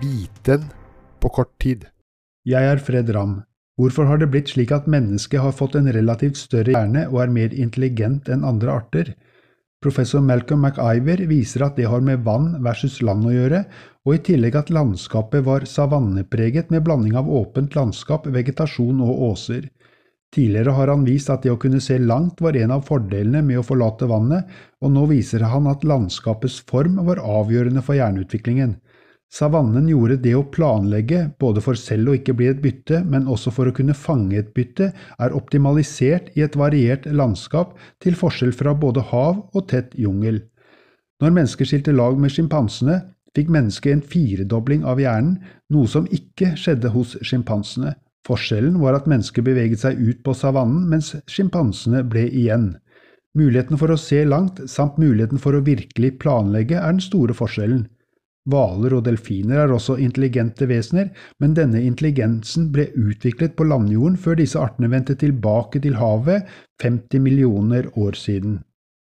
viten på kort tid. Jeg er Fred Ramm. Hvorfor har det blitt slik at mennesket har fått en relativt større hjerne og er mer intelligent enn andre arter? Professor Malcolm McIver viser at det har med vann versus land å gjøre, og i tillegg at landskapet var savannepreget med blanding av åpent landskap, vegetasjon og åser. Tidligere har han vist at det å kunne se langt var en av fordelene med å forlate vannet, og nå viser han at landskapets form var avgjørende for hjerneutviklingen. Savannen gjorde det å planlegge, både for selv å ikke bli et bytte, men også for å kunne fange et bytte, er optimalisert i et variert landskap, til forskjell fra både hav og tett jungel. Når mennesker skilte lag med sjimpansene, fikk mennesket en firedobling av hjernen, noe som ikke skjedde hos sjimpansene. Forskjellen var at mennesket beveget seg ut på savannen, mens sjimpansene ble igjen. Muligheten for å se langt, samt muligheten for å virkelig planlegge, er den store forskjellen. Hvaler og delfiner er også intelligente vesener, men denne intelligensen ble utviklet på landjorden før disse artene vendte tilbake til havet 50 millioner år siden.